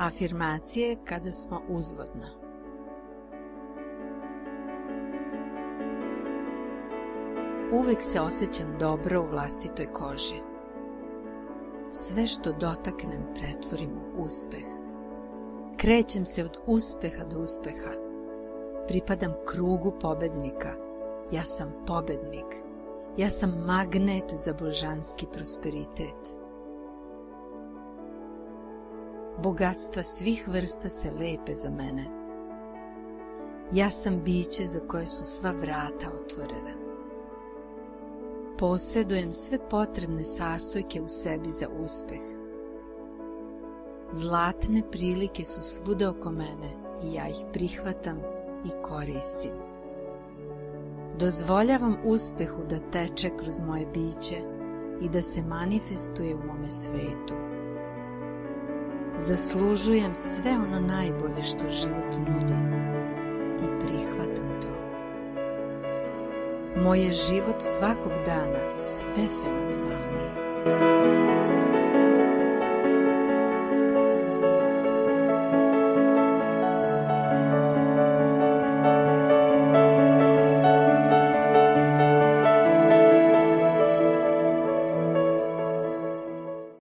Afirmacije kada smo uzvodno. Uvek se osjećam dobro u vlastitoj koži. Sve što dotaknem pretvorim u uspeh. Krećem se od uspeha do uspeha. Pripadam krugu pobednika. Ja sam pobednik. Ja sam magnet za božanski prosperitet. Bogatstva svih vrsta se lepe za mene. Ja sam biće za koje su sva vrata otvorena. Posjedujem sve potrebne sastojke u sebi za uspeh. Zlatne prilike su svuda oko mene i ja ih prihvatam i koristim. Dozvoljavam uspehu da teče kroz moje biće i da se manifestuje u mome svetu. Zaslužujem sve ono najbolje što život nudi i prihvatam to. Moj je život svakog dana.